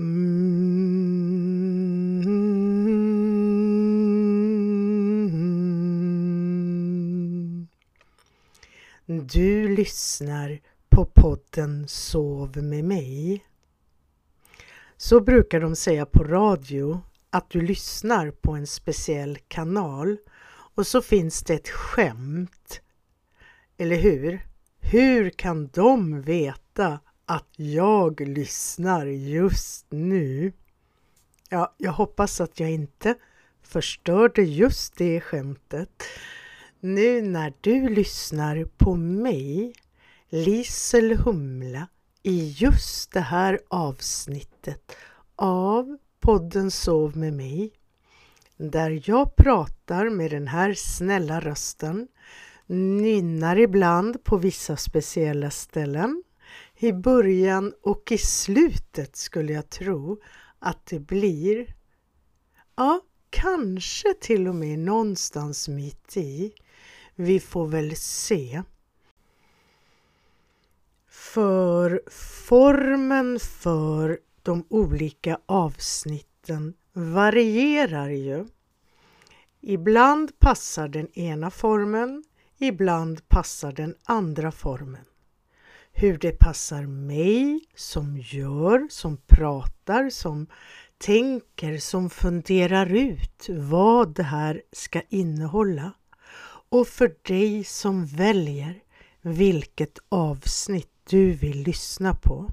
Mm. Du lyssnar på podden Sov med mig. Så brukar de säga på radio att du lyssnar på en speciell kanal och så finns det ett skämt. Eller hur? Hur kan de veta att jag lyssnar just nu? Ja, jag hoppas att jag inte förstörde just det skämtet. Nu när du lyssnar på mig, Lisel Humla, i just det här avsnittet av podden Sov med mig, där jag pratar med den här snälla rösten, nynnar ibland på vissa speciella ställen, i början och i slutet skulle jag tro att det blir, ja, kanske till och med någonstans mitt i. Vi får väl se. För formen för de olika avsnitten varierar ju. Ibland passar den ena formen, ibland passar den andra formen. Hur det passar mig som gör, som pratar, som tänker, som funderar ut vad det här ska innehålla och för dig som väljer vilket avsnitt du vill lyssna på.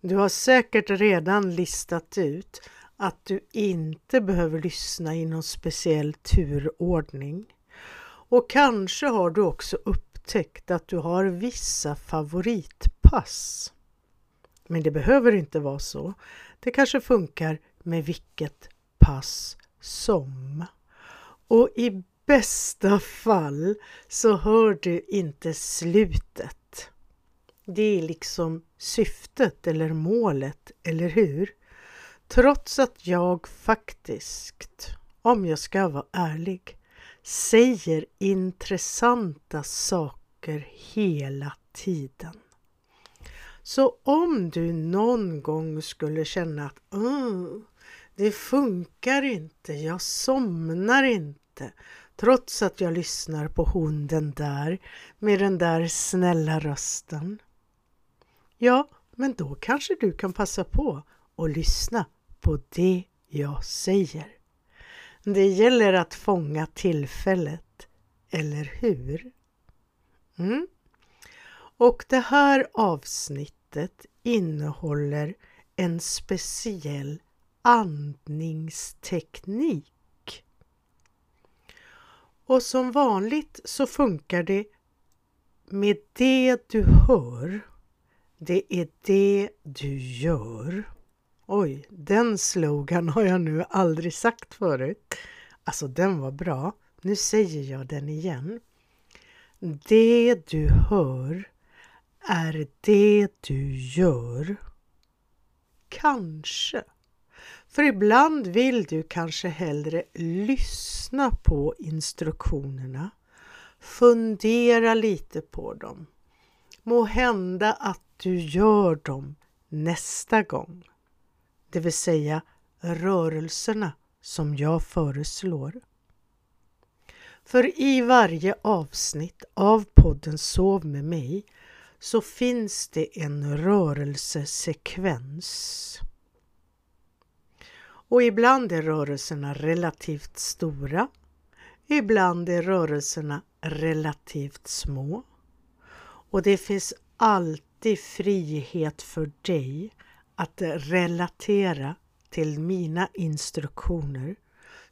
Du har säkert redan listat ut att du inte behöver lyssna i någon speciell turordning. Och kanske har du också upptäckt att du har vissa favoritpass. Men det behöver inte vara så. Det kanske funkar med vilket pass som. Och i bästa fall så hör du inte slutet. Det är liksom syftet eller målet, eller hur? Trots att jag faktiskt, om jag ska vara ärlig, säger intressanta saker hela tiden. Så om du någon gång skulle känna att mm, det funkar inte, jag somnar inte, trots att jag lyssnar på hunden där med den där snälla rösten. Ja, men då kanske du kan passa på och lyssna på det jag säger. Det gäller att fånga tillfället, eller hur? Mm. Och det här avsnittet innehåller en speciell andningsteknik. Och som vanligt så funkar det med det du hör. Det är det du gör. Oj, den slogan har jag nu aldrig sagt förut. Alltså den var bra. Nu säger jag den igen. Det du hör är det du gör. Kanske. För ibland vill du kanske hellre lyssna på instruktionerna, fundera lite på dem. Må hända att du gör dem nästa gång. Det vill säga rörelserna som jag föreslår. För i varje avsnitt av podden Sov med mig så finns det en rörelsesekvens. Och ibland är rörelserna relativt stora. Ibland är rörelserna relativt små. Och det finns alltid frihet för dig att relatera till mina instruktioner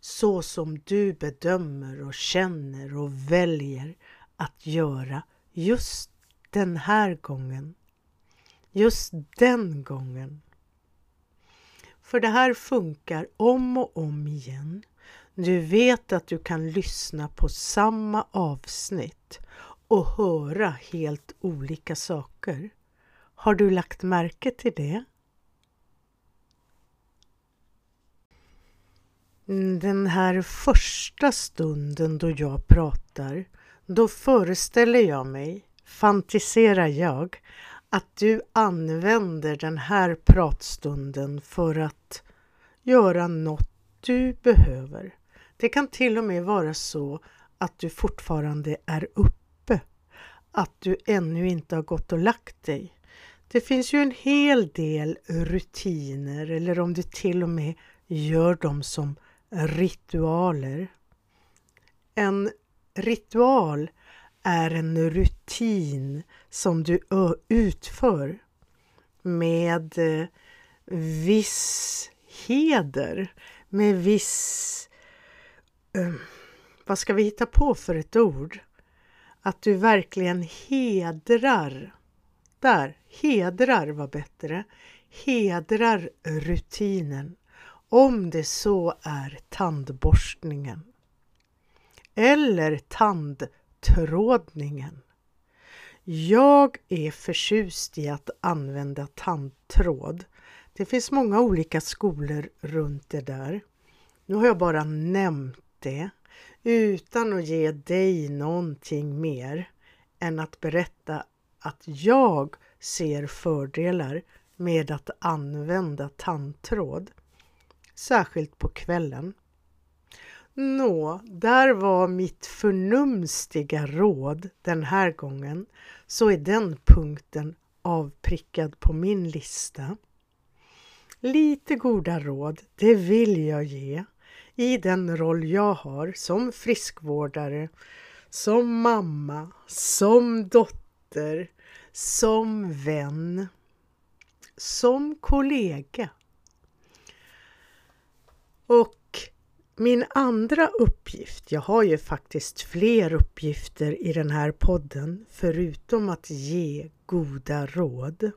så som du bedömer och känner och väljer att göra just den här gången. Just den gången. För det här funkar om och om igen. Du vet att du kan lyssna på samma avsnitt och höra helt olika saker. Har du lagt märke till det? Mm, den här första stunden då jag pratar, då föreställer jag mig, fantiserar jag, att du använder den här pratstunden för att göra något du behöver. Det kan till och med vara så att du fortfarande är uppe, att du ännu inte har gått och lagt dig. Det finns ju en hel del rutiner eller om du till och med gör dem som ritualer. En ritual är en rutin som du utför med eh, viss heder, med viss... Eh, vad ska vi hitta på för ett ord? Att du verkligen hedrar. Där, hedrar var bättre. Hedrar rutinen. Om det så är tandborstningen. Eller tandtrådningen. Jag är förtjust i att använda tandtråd. Det finns många olika skolor runt det där. Nu har jag bara nämnt det utan att ge dig någonting mer än att berätta att jag ser fördelar med att använda tandtråd, särskilt på kvällen. Nå, där var mitt förnumstiga råd den här gången, så är den punkten avprickad på min lista. Lite goda råd, det vill jag ge i den roll jag har som friskvårdare, som mamma, som dotter, som vän, som kollega. Och min andra uppgift, jag har ju faktiskt fler uppgifter i den här podden förutom att ge goda råd.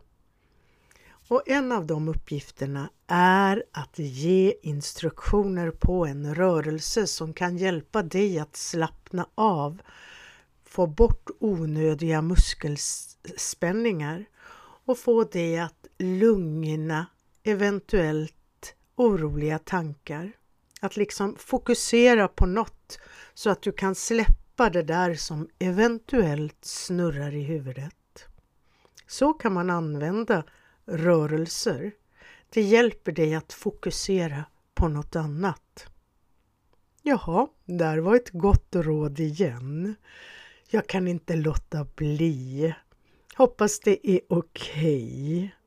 Och en av de uppgifterna är att ge instruktioner på en rörelse som kan hjälpa dig att slappna av, få bort onödiga muskelspänningar och få dig att lugna eventuellt oroliga tankar. Att liksom fokusera på något så att du kan släppa det där som eventuellt snurrar i huvudet. Så kan man använda rörelser. Det hjälper dig att fokusera på något annat. Jaha, där var ett gott råd igen. Jag kan inte låta bli. Hoppas det är okej. Okay.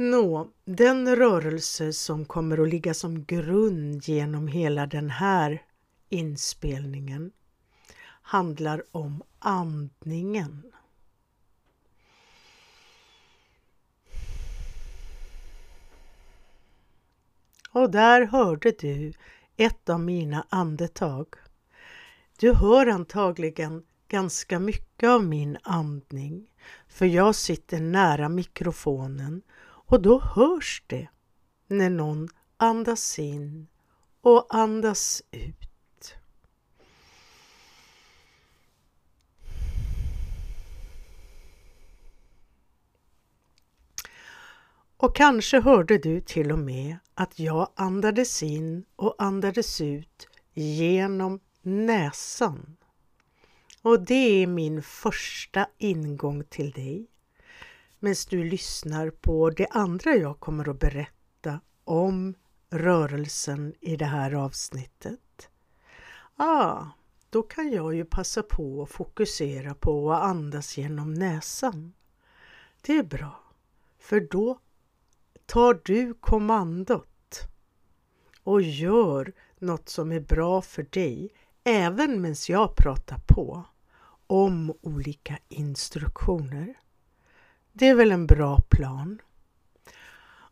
Nå, den rörelse som kommer att ligga som grund genom hela den här inspelningen handlar om andningen. Och där hörde du ett av mina andetag. Du hör antagligen ganska mycket av min andning för jag sitter nära mikrofonen och då hörs det när någon andas in och andas ut. Och kanske hörde du till och med att jag andades in och andades ut genom näsan. Och det är min första ingång till dig medan du lyssnar på det andra jag kommer att berätta om rörelsen i det här avsnittet. Ah, då kan jag ju passa på att fokusera på att andas genom näsan. Det är bra, för då tar du kommandot och gör något som är bra för dig även medan jag pratar på om olika instruktioner. Det är väl en bra plan?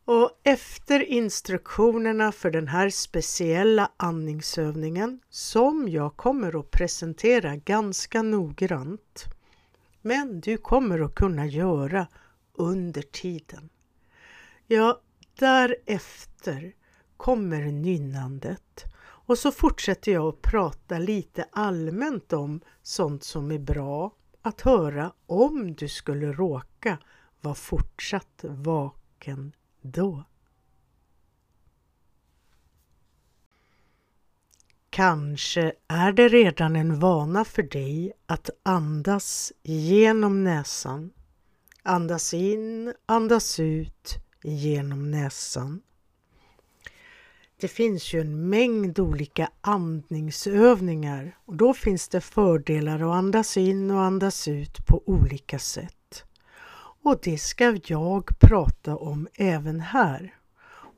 Och efter instruktionerna för den här speciella andningsövningen som jag kommer att presentera ganska noggrant men du kommer att kunna göra under tiden. Ja, därefter kommer nynnandet och så fortsätter jag att prata lite allmänt om sånt som är bra att höra om du skulle råka var fortsatt vaken då. Kanske är det redan en vana för dig att andas genom näsan, Andas in, andas ut genom näsan. Det finns ju en mängd olika andningsövningar och då finns det fördelar att andas in och andas ut på olika sätt. Och det ska jag prata om även här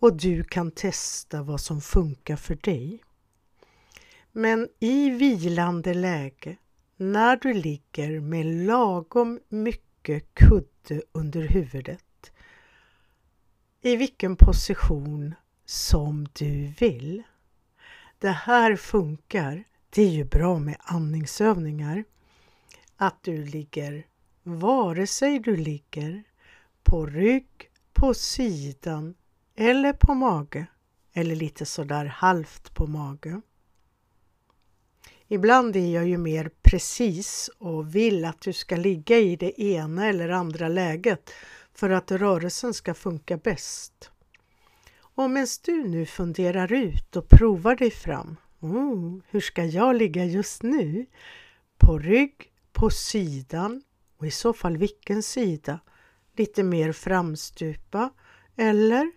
och du kan testa vad som funkar för dig. Men i vilande läge, när du ligger med lagom mycket kudde under huvudet, i vilken position som du vill. Det här funkar. Det är ju bra med andningsövningar. Att du ligger vare sig du ligger på rygg, på sidan eller på mage eller lite sådär halvt på mage. Ibland är jag ju mer precis och vill att du ska ligga i det ena eller andra läget för att rörelsen ska funka bäst. Och medan du nu funderar ut och provar dig fram. Oh, hur ska jag ligga just nu? På rygg, på sidan och i så fall vilken sida? Lite mer framstupa eller?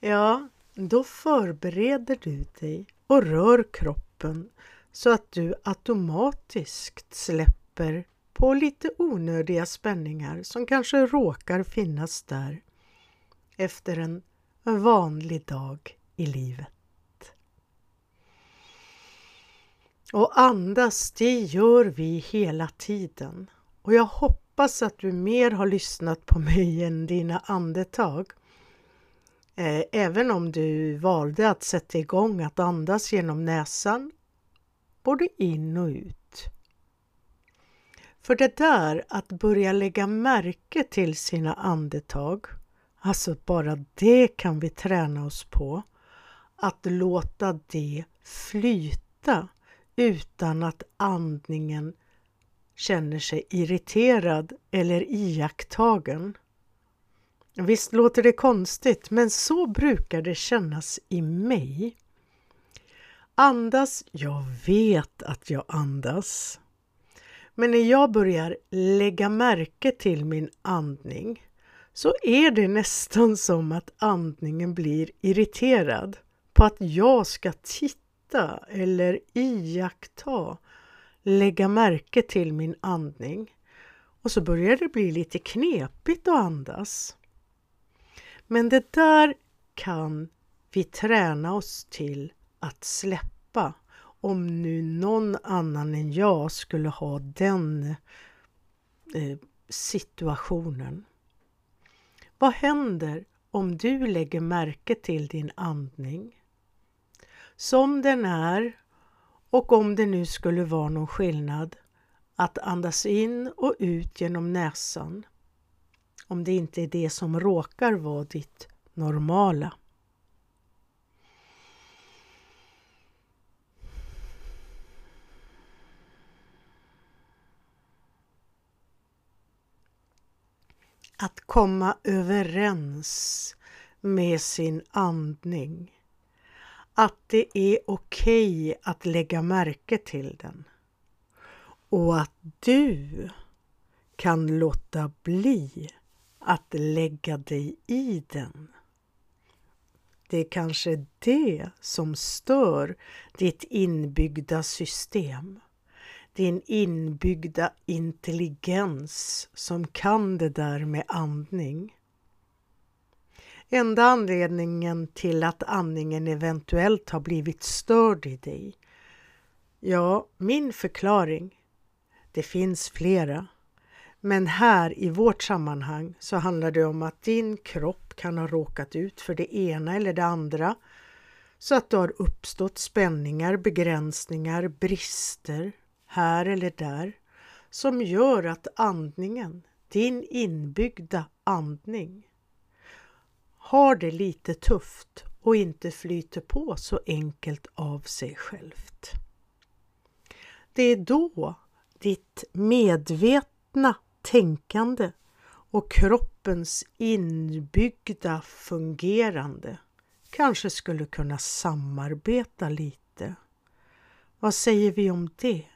Ja, då förbereder du dig och rör kroppen så att du automatiskt släpper på lite onödiga spänningar som kanske råkar finnas där efter en vanlig dag i livet. Och andas, det gör vi hela tiden. Och jag hoppas att du mer har lyssnat på mig än dina andetag. Eh, även om du valde att sätta igång att andas genom näsan, både in och ut. För det där att börja lägga märke till sina andetag, alltså bara det kan vi träna oss på. Att låta det flyta utan att andningen känner sig irriterad eller iakttagen. Visst låter det konstigt, men så brukar det kännas i mig. Andas, jag vet att jag andas. Men när jag börjar lägga märke till min andning så är det nästan som att andningen blir irriterad på att jag ska titta eller iaktta, lägga märke till min andning. Och så börjar det bli lite knepigt att andas. Men det där kan vi träna oss till att släppa om nu någon annan än jag skulle ha den eh, situationen. Vad händer om du lägger märke till din andning? Som den är och om det nu skulle vara någon skillnad att andas in och ut genom näsan om det inte är det som råkar vara ditt normala. Att komma överens med sin andning. Att det är okej okay att lägga märke till den. Och att du kan låta bli att lägga dig i den. Det är kanske det som stör ditt inbyggda system. Din inbyggda intelligens som kan det där med andning. Enda anledningen till att andningen eventuellt har blivit störd i dig? Ja, min förklaring, det finns flera, men här i vårt sammanhang så handlar det om att din kropp kan ha råkat ut för det ena eller det andra. Så att det har uppstått spänningar, begränsningar, brister här eller där som gör att andningen, din inbyggda andning, har det lite tufft och inte flyter på så enkelt av sig självt. Det är då ditt medvetna tänkande och kroppens inbyggda fungerande kanske skulle kunna samarbeta lite. Vad säger vi om det?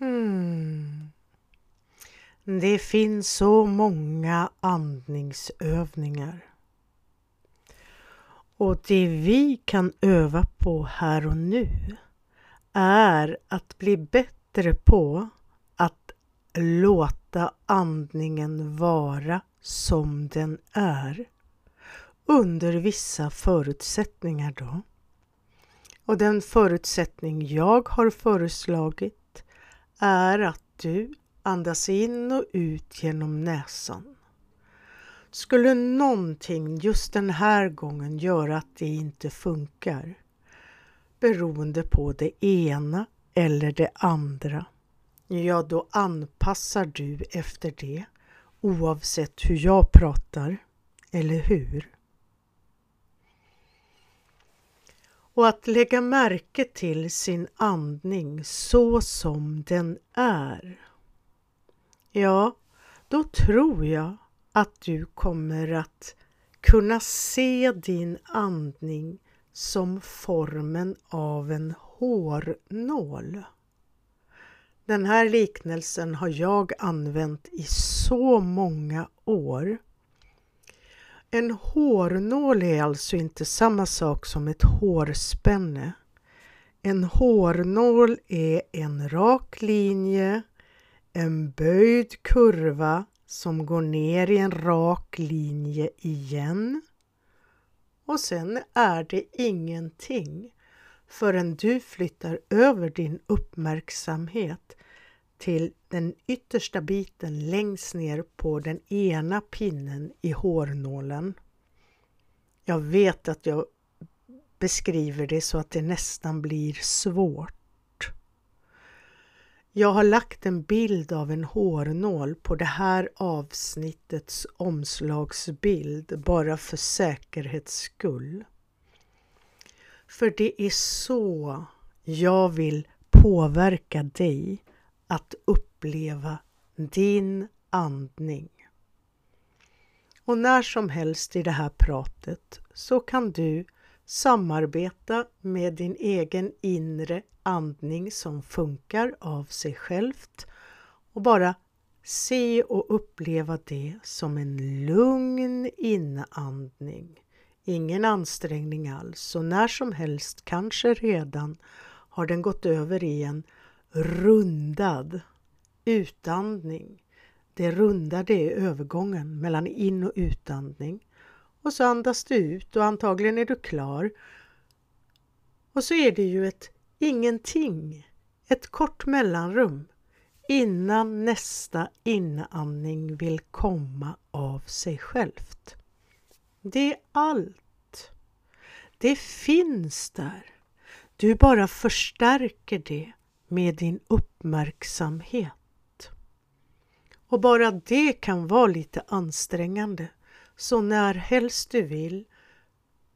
Mm. Det finns så många andningsövningar. Och det vi kan öva på här och nu är att bli bättre på att låta andningen vara som den är under vissa förutsättningar då. Och den förutsättning jag har föreslagit är att du andas in och ut genom näsan. Skulle någonting just den här gången göra att det inte funkar beroende på det ena eller det andra, ja då anpassar du efter det oavsett hur jag pratar, eller hur? Och att lägga märke till sin andning så som den är. Ja, då tror jag att du kommer att kunna se din andning som formen av en hårnål. Den här liknelsen har jag använt i så många år. En hårnål är alltså inte samma sak som ett hårspänne. En hårnål är en rak linje, en böjd kurva som går ner i en rak linje igen. Och sen är det ingenting förrän du flyttar över din uppmärksamhet till den yttersta biten längst ner på den ena pinnen i hårnålen. Jag vet att jag beskriver det så att det nästan blir svårt. Jag har lagt en bild av en hårnål på det här avsnittets omslagsbild bara för säkerhets skull. För det är så jag vill påverka dig att uppleva din andning. Och när som helst i det här pratet så kan du samarbeta med din egen inre andning som funkar av sig självt och bara se och uppleva det som en lugn inandning. Ingen ansträngning alls och när som helst, kanske redan, har den gått över i en rundad utandning. Det rundade är övergången mellan in och utandning. Och så andas du ut och antagligen är du klar. Och så är det ju ett ingenting, ett kort mellanrum innan nästa inandning vill komma av sig självt. Det är allt. Det finns där. Du bara förstärker det med din uppmärksamhet. Och bara det kan vara lite ansträngande. Så när helst du vill,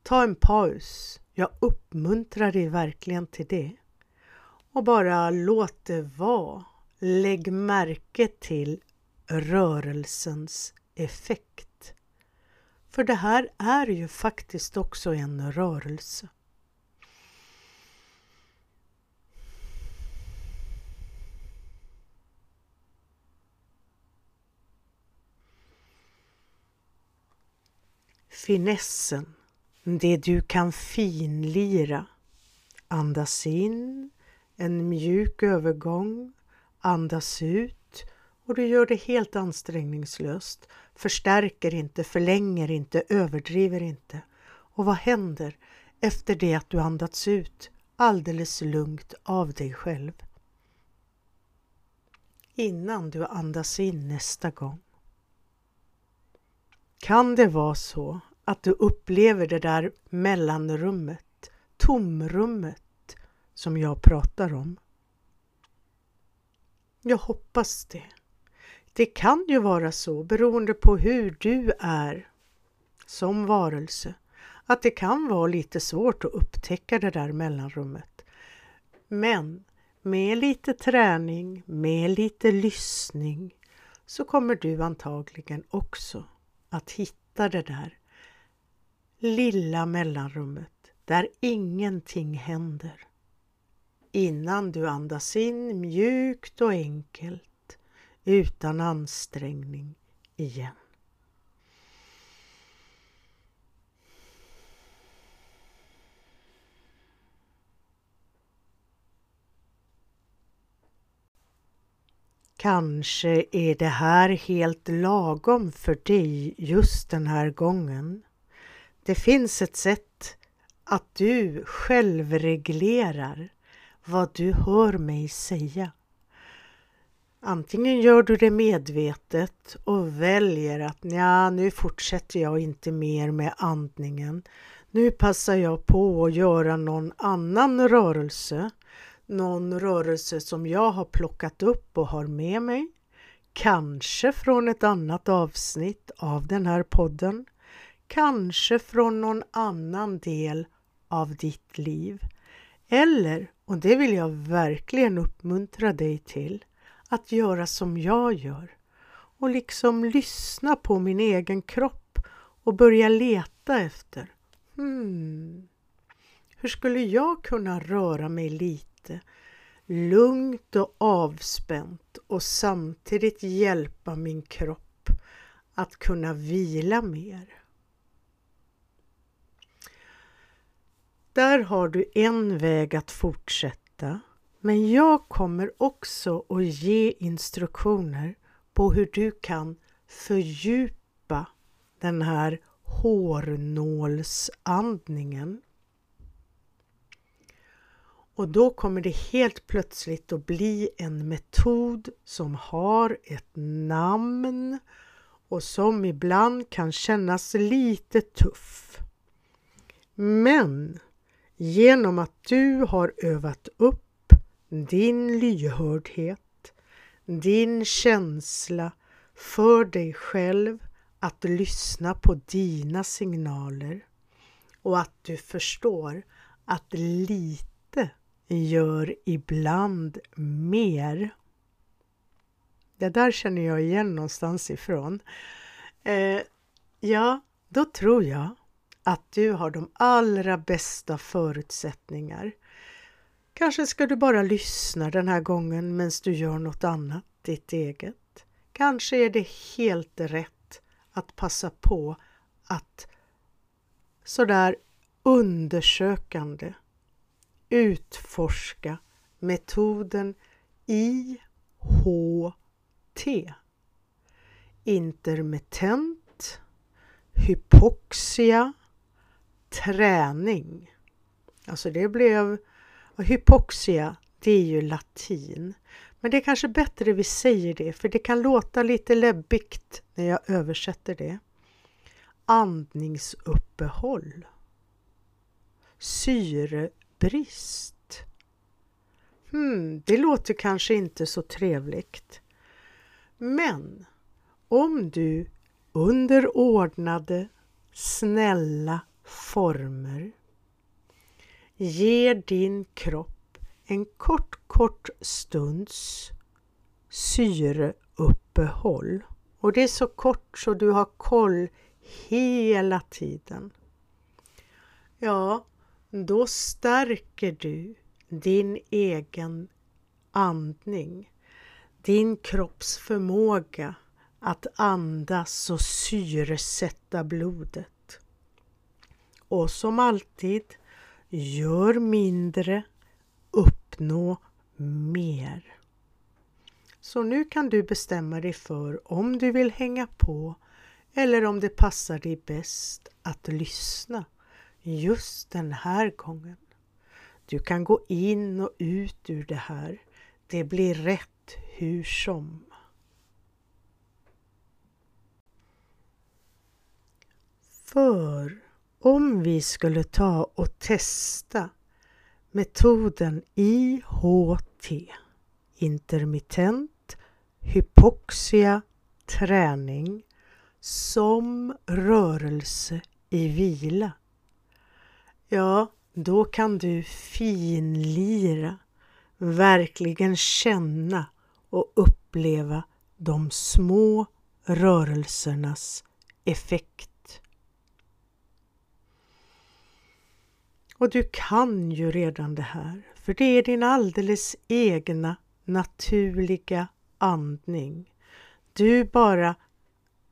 ta en paus. Jag uppmuntrar dig verkligen till det. Och bara låt det vara. Lägg märke till rörelsens effekt. För det här är ju faktiskt också en rörelse. Finessen, det du kan finlira. Andas in, en mjuk övergång, andas ut och du gör det helt ansträngningslöst. Förstärker inte, förlänger inte, överdriver inte. Och vad händer efter det att du andats ut alldeles lugnt av dig själv? Innan du andas in nästa gång. Kan det vara så att du upplever det där mellanrummet, tomrummet som jag pratar om? Jag hoppas det. Det kan ju vara så beroende på hur du är som varelse att det kan vara lite svårt att upptäcka det där mellanrummet. Men med lite träning, med lite lyssning så kommer du antagligen också att hitta det där lilla mellanrummet där ingenting händer. innan du andas in mjukt och enkelt utan ansträngning igen. Kanske är det här helt lagom för dig just den här gången. Det finns ett sätt att du självreglerar vad du hör mig säga. Antingen gör du det medvetet och väljer att ja, nu fortsätter jag inte mer med andningen. Nu passar jag på att göra någon annan rörelse någon rörelse som jag har plockat upp och har med mig. Kanske från ett annat avsnitt av den här podden. Kanske från någon annan del av ditt liv. Eller, och det vill jag verkligen uppmuntra dig till, att göra som jag gör och liksom lyssna på min egen kropp och börja leta efter hmm, hur skulle jag kunna röra mig lite lugnt och avspänt och samtidigt hjälpa min kropp att kunna vila mer. Där har du en väg att fortsätta men jag kommer också att ge instruktioner på hur du kan fördjupa den här hårnålsandningen och då kommer det helt plötsligt att bli en metod som har ett namn och som ibland kan kännas lite tuff. Men genom att du har övat upp din lyhördhet, din känsla för dig själv att lyssna på dina signaler och att du förstår att lite gör ibland mer. Det där känner jag igen någonstans ifrån. Eh, ja, då tror jag att du har de allra bästa förutsättningar. Kanske ska du bara lyssna den här gången medan du gör något annat, ditt eget. Kanske är det helt rätt att passa på att sådär undersökande utforska metoden IHT. Intermittent hypoxia träning. Alltså det blev hypoxia, det är ju latin. Men det är kanske bättre vi säger det för det kan låta lite läbbigt när jag översätter det. Andningsuppehåll. Syre brist. Hmm, det låter kanske inte så trevligt. Men om du under ordnade, snälla former ger din kropp en kort, kort stunds syreuppehåll och det är så kort så du har koll hela tiden. Ja, då stärker du din egen andning, din kropps förmåga att andas och syresätta blodet. Och som alltid, gör mindre, uppnå mer. Så nu kan du bestämma dig för om du vill hänga på eller om det passar dig bäst att lyssna just den här gången. Du kan gå in och ut ur det här. Det blir rätt hur som. För om vi skulle ta och testa metoden IHT, intermittent hypoxia träning, som rörelse i vila Ja, då kan du finlira, verkligen känna och uppleva de små rörelsernas effekt. Och du kan ju redan det här, För det är din alldeles egna naturliga andning. Du bara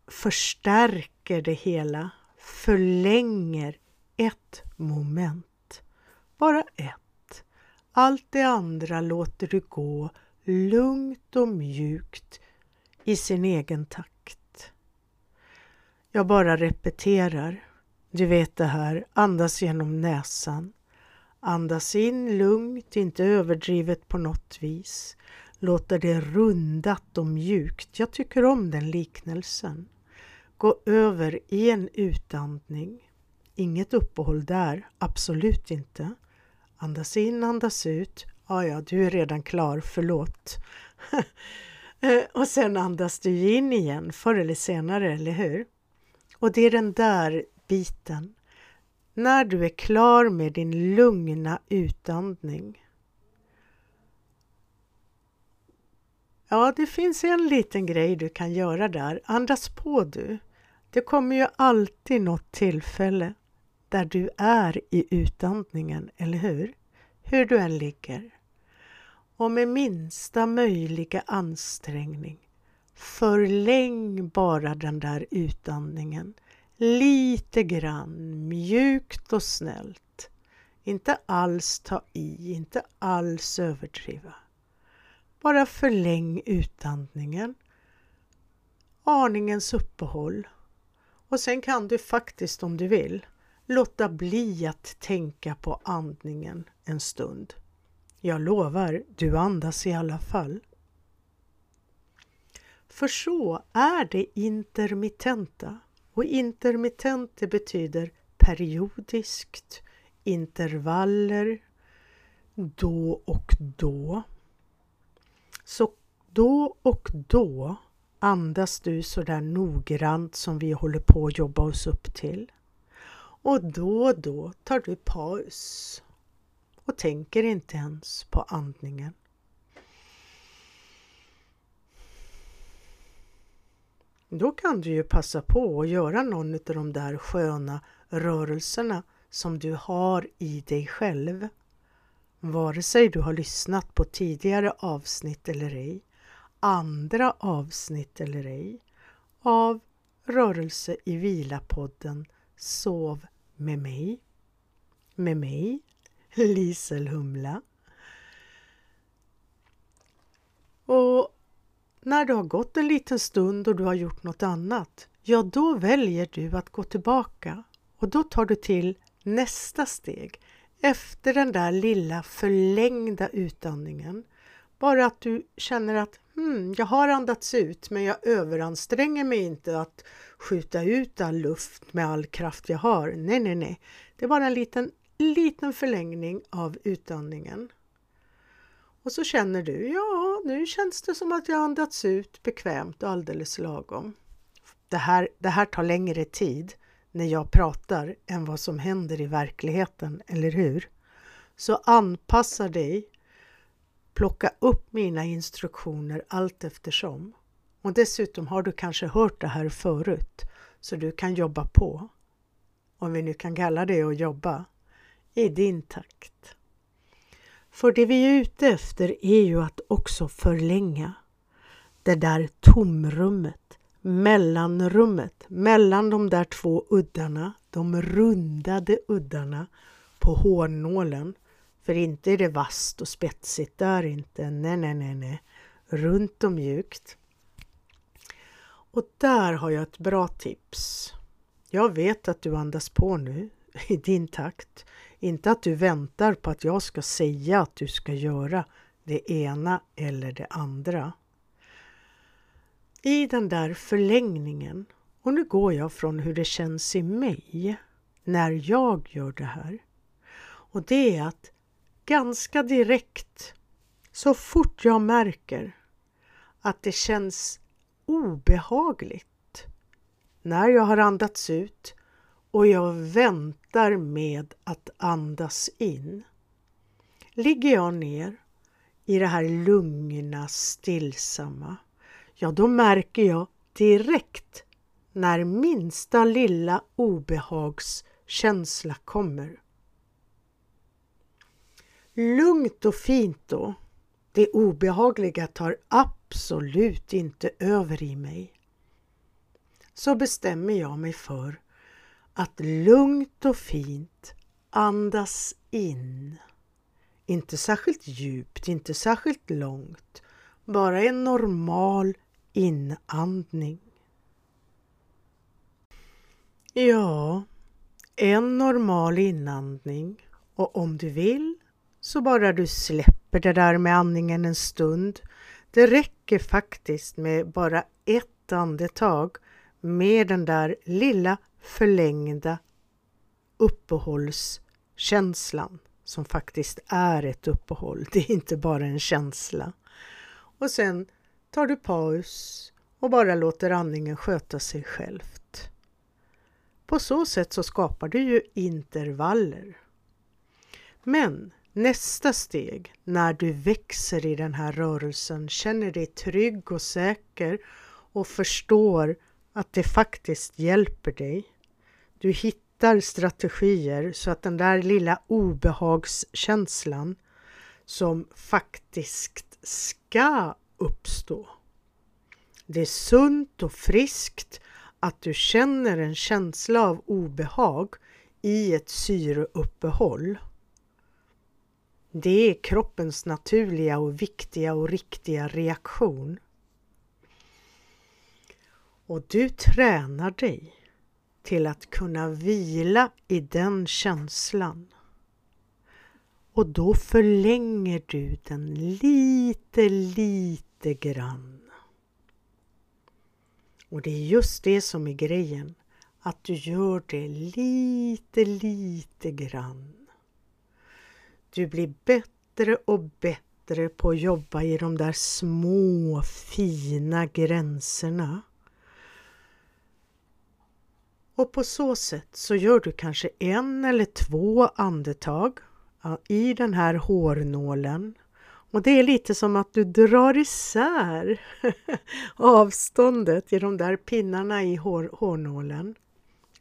förstärker det hela, förlänger ett moment. Bara ett. Allt det andra låter du gå lugnt och mjukt i sin egen takt. Jag bara repeterar. Du vet det här, andas genom näsan. Andas in lugnt, inte överdrivet på något vis. Låta det rundat och mjukt. Jag tycker om den liknelsen. Gå över i en utandning. Inget uppehåll där, absolut inte. Andas in, andas ut. Ja, ja, du är redan klar, förlåt. Eh, och sen andas du in igen, förr eller senare, eller hur? Och det är den där biten. När du är klar med din lugna utandning. Ja, det finns en liten grej du kan göra där. Andas på du. Det kommer ju alltid något tillfälle där du är i utandningen, eller hur? Hur du än ligger. Och med minsta möjliga ansträngning förläng bara den där utandningen lite grann mjukt och snällt. Inte alls ta i, inte alls överdriva. Bara förläng utandningen. Aningens uppehåll. Och sen kan du faktiskt om du vill låta bli att tänka på andningen en stund. Jag lovar, du andas i alla fall. För så är det intermittenta. Och intermittent det betyder periodiskt, intervaller, då och då. Så då och då andas du så där noggrant som vi håller på att jobba oss upp till. Och då och då tar du paus och tänker inte ens på andningen. Då kan du ju passa på att göra någon av de där sköna rörelserna som du har i dig själv. Vare sig du har lyssnat på tidigare avsnitt eller ej, andra avsnitt eller ej, av Rörelse i vila-podden Sov med mig. Med mig, Lisel Humla. Och när det har gått en liten stund och du har gjort något annat, ja då väljer du att gå tillbaka och då tar du till nästa steg efter den där lilla förlängda utandningen. Bara att du känner att hmm, jag har andats ut men jag överanstränger mig inte att skjuta ut all luft med all kraft jag har. Nej, nej, nej. Det är bara en liten, liten förlängning av utandningen. Och så känner du, ja, nu känns det som att jag andats ut bekvämt och alldeles lagom. Det här, det här tar längre tid när jag pratar än vad som händer i verkligheten, eller hur? Så anpassa dig, plocka upp mina instruktioner allt eftersom. Och dessutom har du kanske hört det här förut, så du kan jobba på, om vi nu kan kalla det att jobba, i din takt. För det vi är ute efter är ju att också förlänga det där tomrummet, mellanrummet, mellan de där två uddarna, de rundade uddarna på hårnålen. För inte är det vasst och spetsigt där inte, nej, nej, nej, nej. Runt och mjukt. Och där har jag ett bra tips. Jag vet att du andas på nu i din takt. Inte att du väntar på att jag ska säga att du ska göra det ena eller det andra. I den där förlängningen, och nu går jag från hur det känns i mig när jag gör det här. Och det är att ganska direkt, så fort jag märker att det känns obehagligt när jag har andats ut och jag väntar med att andas in. Ligger jag ner i det här lugna, stillsamma, ja då märker jag direkt när minsta lilla obehagskänsla kommer. Lugnt och fint då. Det obehagliga tar absolut inte över i mig. Så bestämmer jag mig för att lugnt och fint andas in. Inte särskilt djupt, inte särskilt långt. Bara en normal inandning. Ja, en normal inandning och om du vill så bara du släpper det där med andningen en stund. Det räcker faktiskt med bara ett andetag med den där lilla förlängda uppehållskänslan som faktiskt är ett uppehåll. Det är inte bara en känsla. Och sen tar du paus och bara låter andningen sköta sig självt. På så sätt så skapar du ju intervaller. Men nästa steg, när du växer i den här rörelsen, känner dig trygg och säker och förstår att det faktiskt hjälper dig. Du hittar strategier så att den där lilla obehagskänslan som faktiskt ska uppstå. Det är sunt och friskt att du känner en känsla av obehag i ett syreuppehåll. Det är kroppens naturliga och viktiga och riktiga reaktion. Och du tränar dig till att kunna vila i den känslan. Och då förlänger du den lite, lite grann. Och det är just det som är grejen, att du gör det lite, lite grann. Du blir bättre och bättre på att jobba i de där små fina gränserna. Och på så sätt så gör du kanske en eller två andetag i den här hårnålen och det är lite som att du drar isär avståndet i de där pinnarna i hår, hårnålen.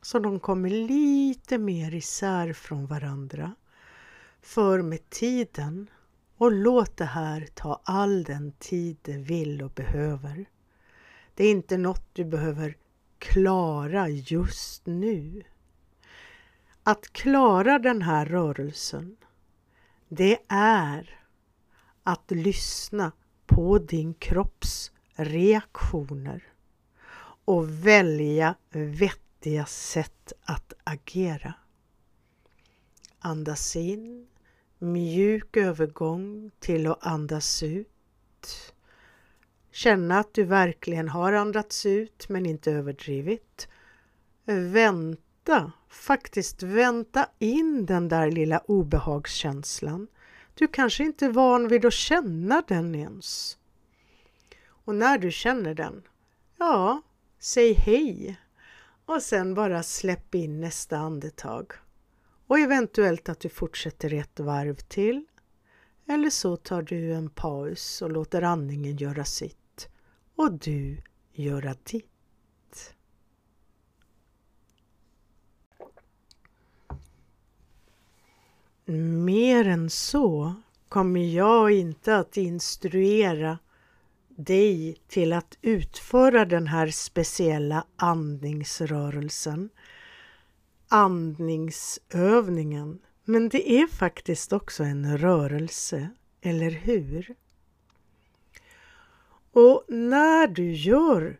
Så de kommer lite mer isär från varandra. För med tiden, och låt det här ta all den tid det vill och behöver. Det är inte något du behöver klara just nu. Att klara den här rörelsen, det är att lyssna på din kropps reaktioner och välja vettiga sätt att agera. Andas in, mjuk övergång till att andas ut. Känna att du verkligen har andats ut men inte överdrivit. Vänta, faktiskt vänta in den där lilla obehagskänslan du kanske inte är van vid att känna den ens. Och när du känner den, ja, säg hej och sen bara släpp in nästa andetag. Och eventuellt att du fortsätter ett varv till. Eller så tar du en paus och låter andningen göra sitt och du göra ditt. Mer än så kommer jag inte att instruera dig till att utföra den här speciella andningsrörelsen, andningsövningen. Men det är faktiskt också en rörelse, eller hur? Och när du gör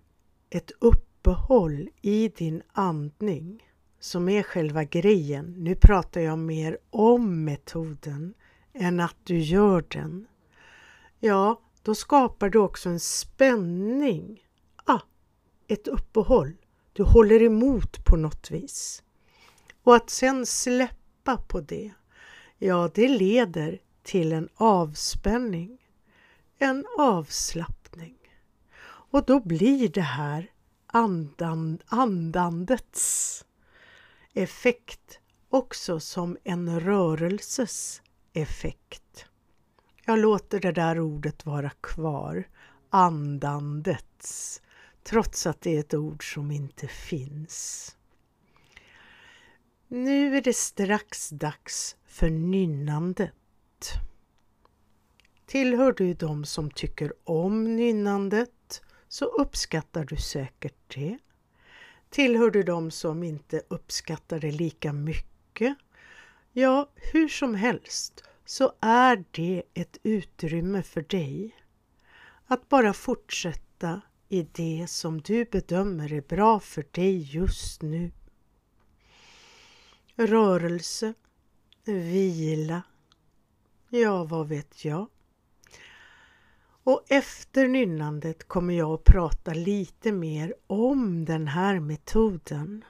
ett uppehåll i din andning som är själva grejen. Nu pratar jag mer om metoden än att du gör den. Ja, då skapar du också en spänning. Ah, ett uppehåll. Du håller emot på något vis. Och att sen släppa på det, ja, det leder till en avspänning, en avslappning. Och då blir det här andan, andandets effekt också som en rörelses effekt. Jag låter det där ordet vara kvar, andandets, trots att det är ett ord som inte finns. Nu är det strax dags för nynnandet. Tillhör du de som tycker om nynnandet så uppskattar du säkert det. Tillhör du de som inte uppskattar det lika mycket? Ja, hur som helst så är det ett utrymme för dig att bara fortsätta i det som du bedömer är bra för dig just nu. Rörelse, vila, ja vad vet jag. Och efter nynnandet kommer jag att prata lite mer om den här metoden.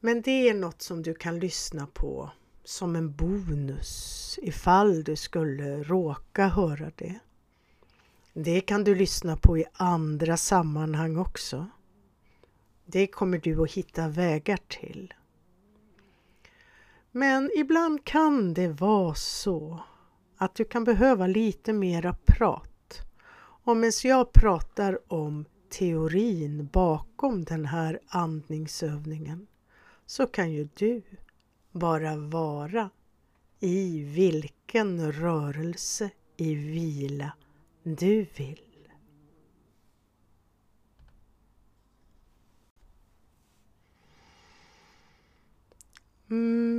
Men det är något som du kan lyssna på som en bonus ifall du skulle råka höra det. Det kan du lyssna på i andra sammanhang också. Det kommer du att hitta vägar till. Men ibland kan det vara så att du kan behöva lite mera prat. Och medan jag pratar om teorin bakom den här andningsövningen så kan ju du bara vara i vilken rörelse i vila du vill. Mm-hmm.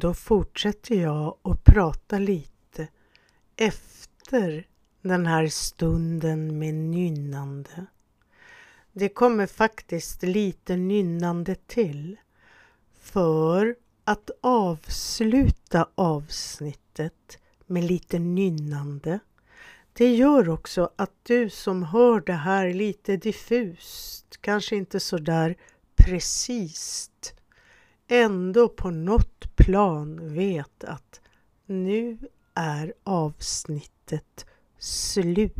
Då fortsätter jag att prata lite efter den här stunden med nynnande. Det kommer faktiskt lite nynnande till för att avsluta avsnittet med lite nynnande. Det gör också att du som hör det här lite diffust, kanske inte så där precis ändå på något plan vet att nu är avsnittet slut.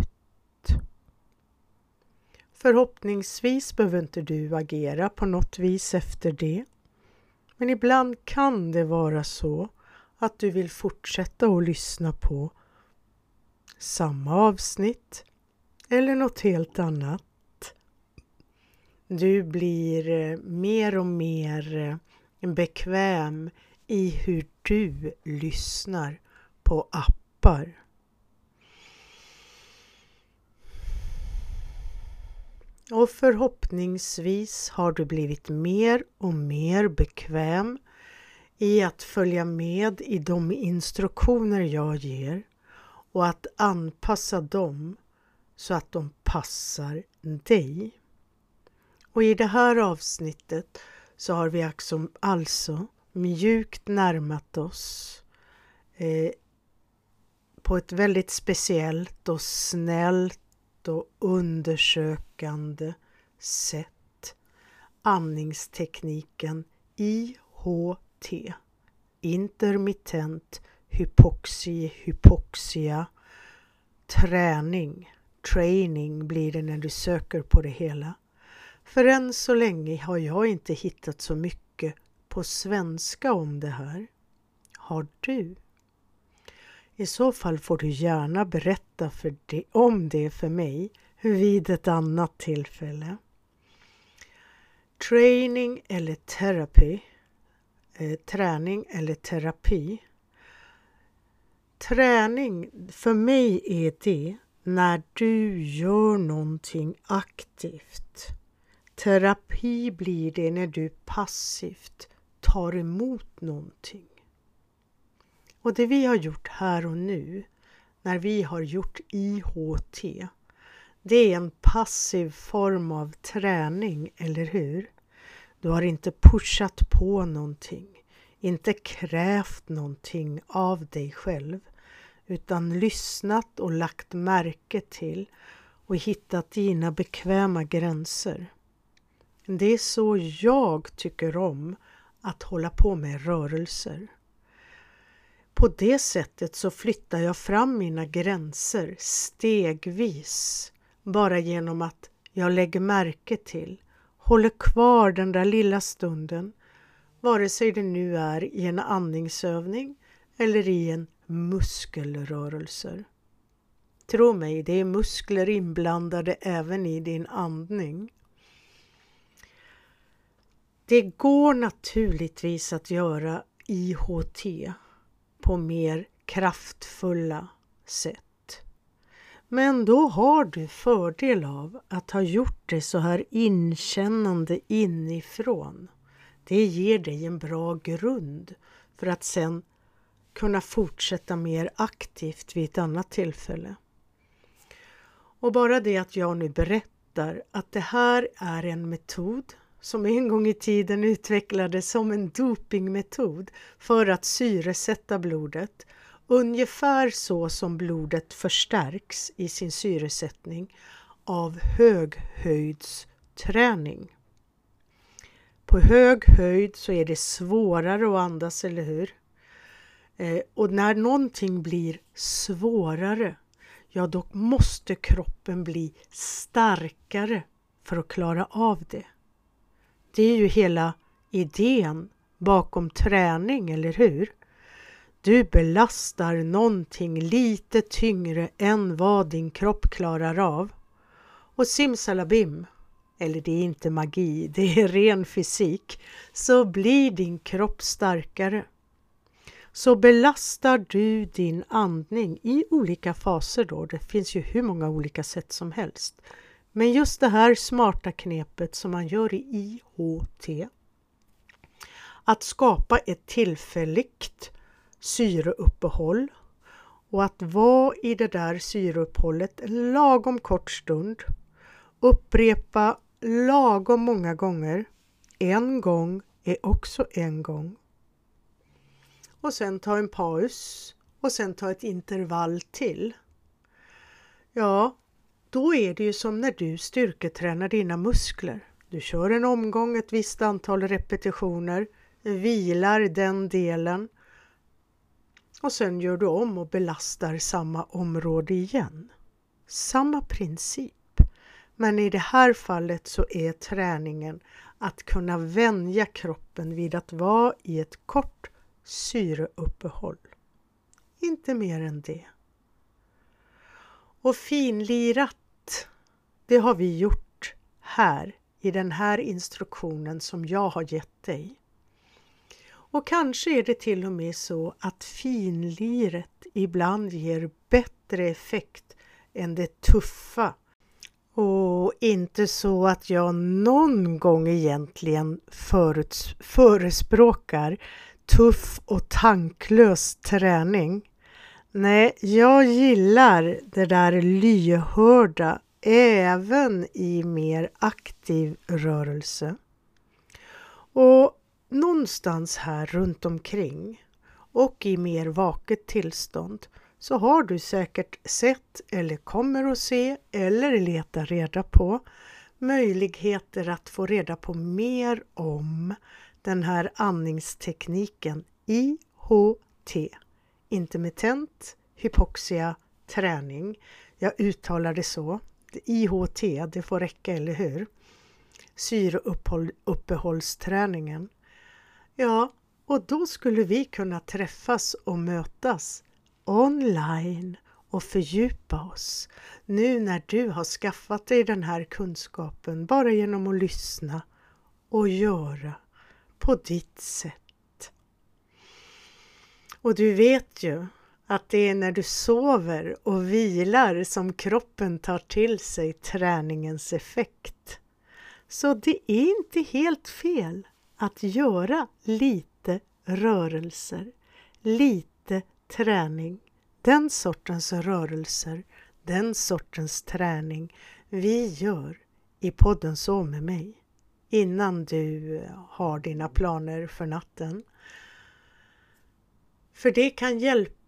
Förhoppningsvis behöver inte du agera på något vis efter det. Men ibland kan det vara så att du vill fortsätta att lyssna på samma avsnitt eller något helt annat. Du blir eh, mer och mer eh, bekväm i hur du lyssnar på appar. Och förhoppningsvis har du blivit mer och mer bekväm i att följa med i de instruktioner jag ger och att anpassa dem så att de passar dig. Och i det här avsnittet så har vi alltså, alltså mjukt närmat oss eh, på ett väldigt speciellt och snällt och undersökande sätt andningstekniken IHT, intermittent hypoxi, hypoxia, träning, training blir det när du söker på det hela. För än så länge har jag inte hittat så mycket på svenska om det här. Har du? I så fall får du gärna berätta för det, om det för mig vid ett annat tillfälle. Training eller terapi, eh, träning eller terapi. Träning för mig är det när du gör någonting aktivt. Terapi blir det när du passivt tar emot någonting. Och det vi har gjort här och nu, när vi har gjort IHT, det är en passiv form av träning, eller hur? Du har inte pushat på någonting, inte krävt någonting av dig själv, utan lyssnat och lagt märke till och hittat dina bekväma gränser. Det är så jag tycker om att hålla på med rörelser. På det sättet så flyttar jag fram mina gränser stegvis bara genom att jag lägger märke till, håller kvar den där lilla stunden, vare sig det nu är i en andningsövning eller i en muskelrörelse. Tro mig, det är muskler inblandade även i din andning. Det går naturligtvis att göra IHT på mer kraftfulla sätt. Men då har du fördel av att ha gjort det så här inkännande inifrån. Det ger dig en bra grund för att sen kunna fortsätta mer aktivt vid ett annat tillfälle. Och bara det att jag nu berättar att det här är en metod som en gång i tiden utvecklades som en dopingmetod för att syresätta blodet, ungefär så som blodet förstärks i sin syresättning av höghöjdsträning. På hög höjd så är det svårare att andas, eller hur? Eh, och när någonting blir svårare, ja då måste kroppen bli starkare för att klara av det. Det är ju hela idén bakom träning, eller hur? Du belastar någonting lite tyngre än vad din kropp klarar av. Och simsalabim, eller det är inte magi, det är ren fysik, så blir din kropp starkare. Så belastar du din andning i olika faser då, det finns ju hur många olika sätt som helst. Men just det här smarta knepet som man gör i IHT, att skapa ett tillfälligt syreuppehåll och att vara i det där syreuppehållet en lagom kort stund, upprepa lagom många gånger. En gång är också en gång. Och sen ta en paus och sen ta ett intervall till. Ja, då är det ju som när du styrketränar dina muskler. Du kör en omgång, ett visst antal repetitioner, vilar den delen och sen gör du om och belastar samma område igen. Samma princip. Men i det här fallet så är träningen att kunna vänja kroppen vid att vara i ett kort syreuppehåll. Inte mer än det. Och finlirat det har vi gjort här i den här instruktionen som jag har gett dig. Och kanske är det till och med så att finliret ibland ger bättre effekt än det tuffa. Och inte så att jag någon gång egentligen föruts, förespråkar tuff och tanklös träning. Nej, jag gillar det där lyhörda även i mer aktiv rörelse. Och någonstans här runt omkring och i mer vaket tillstånd så har du säkert sett eller kommer att se eller leta reda på möjligheter att få reda på mer om den här andningstekniken IHT, intermittent hypoxia träning. Jag uttalar det så. IHT, det får räcka, eller hur? Syreuppehållsträningen. Ja, och då skulle vi kunna träffas och mötas online och fördjupa oss nu när du har skaffat dig den här kunskapen bara genom att lyssna och göra på ditt sätt. Och du vet ju att det är när du sover och vilar som kroppen tar till sig träningens effekt. Så det är inte helt fel att göra lite rörelser, lite träning. Den sortens rörelser, den sortens träning vi gör i podden Så med mig innan du eh, har dina planer för natten. För det kan hjälpa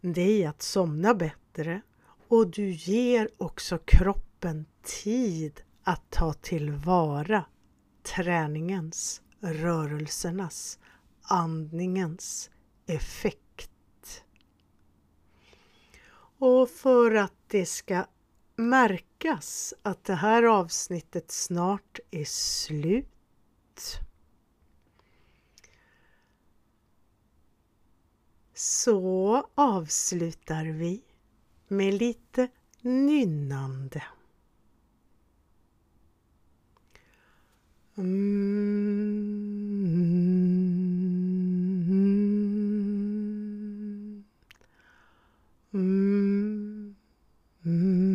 dig att somna bättre och du ger också kroppen tid att ta tillvara träningens, rörelsernas, andningens effekt. Och för att det ska märkas att det här avsnittet snart är slut så avslutar vi med lite nynnande. Mm, mm, mm.